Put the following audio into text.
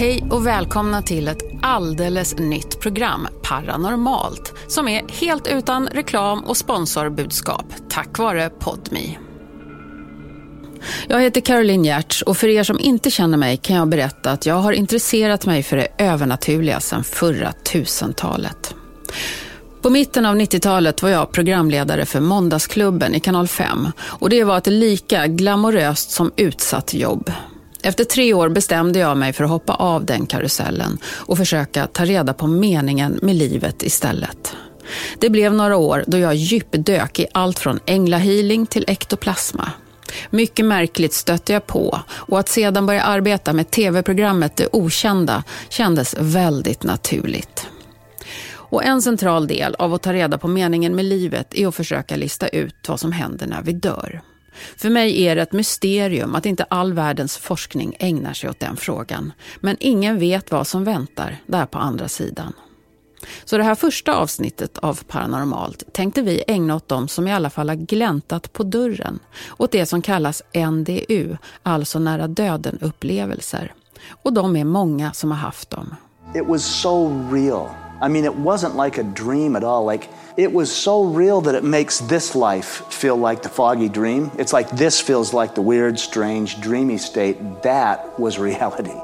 Hej och välkomna till ett alldeles nytt program, Paranormalt, som är helt utan reklam och sponsorbudskap, tack vare Podmi. Jag heter Caroline Giertz och för er som inte känner mig kan jag berätta att jag har intresserat mig för det övernaturliga sedan förra tusentalet. På mitten av 90-talet var jag programledare för Måndagsklubben i Kanal 5 och det var ett lika glamoröst som utsatt jobb. Efter tre år bestämde jag mig för att hoppa av den karusellen och försöka ta reda på meningen med livet istället. Det blev några år då jag djupdök i allt från änglahealing till ektoplasma. Mycket märkligt stötte jag på och att sedan börja arbeta med tv-programmet Det Okända kändes väldigt naturligt. Och en central del av att ta reda på meningen med livet är att försöka lista ut vad som händer när vi dör. För mig är det ett mysterium att inte all världens forskning ägnar sig åt den frågan. Men ingen vet vad som väntar där på andra sidan. Så det här första avsnittet av Paranormalt tänkte vi ägna åt dem som i alla fall har gläntat på dörren. Åt det som kallas NDU, alltså nära döden-upplevelser. Och de är många som har haft dem. It was so real. I mean, it wasn't like a dream at all. Like, it was so real that it makes this life feel like the foggy dream. It's like this feels like the weird, strange, dreamy state. That was reality.